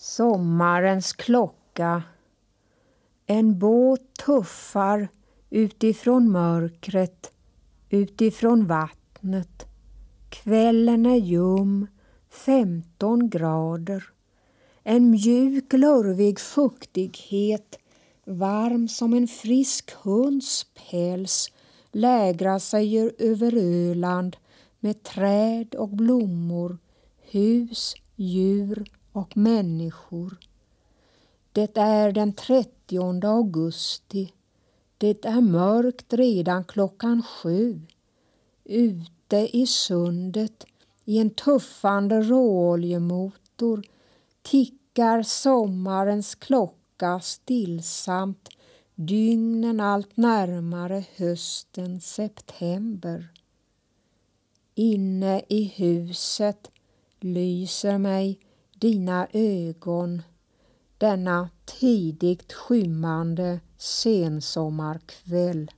Sommarens klocka. En båt tuffar utifrån mörkret, utifrån vattnet. Kvällen är ljum, 15 grader. En mjuk, lurvig fuktighet, varm som en frisk hunds päls, lägrar sig över Öland med träd och blommor, hus, djur och människor. Det är den 30 augusti. Det är mörkt redan klockan sju. Ute i sundet i en tuffande råoljemotor tickar sommarens klocka stillsamt dygnen allt närmare hösten september. Inne i huset lyser mig dina ögon denna tidigt skymmande sensommarkväll.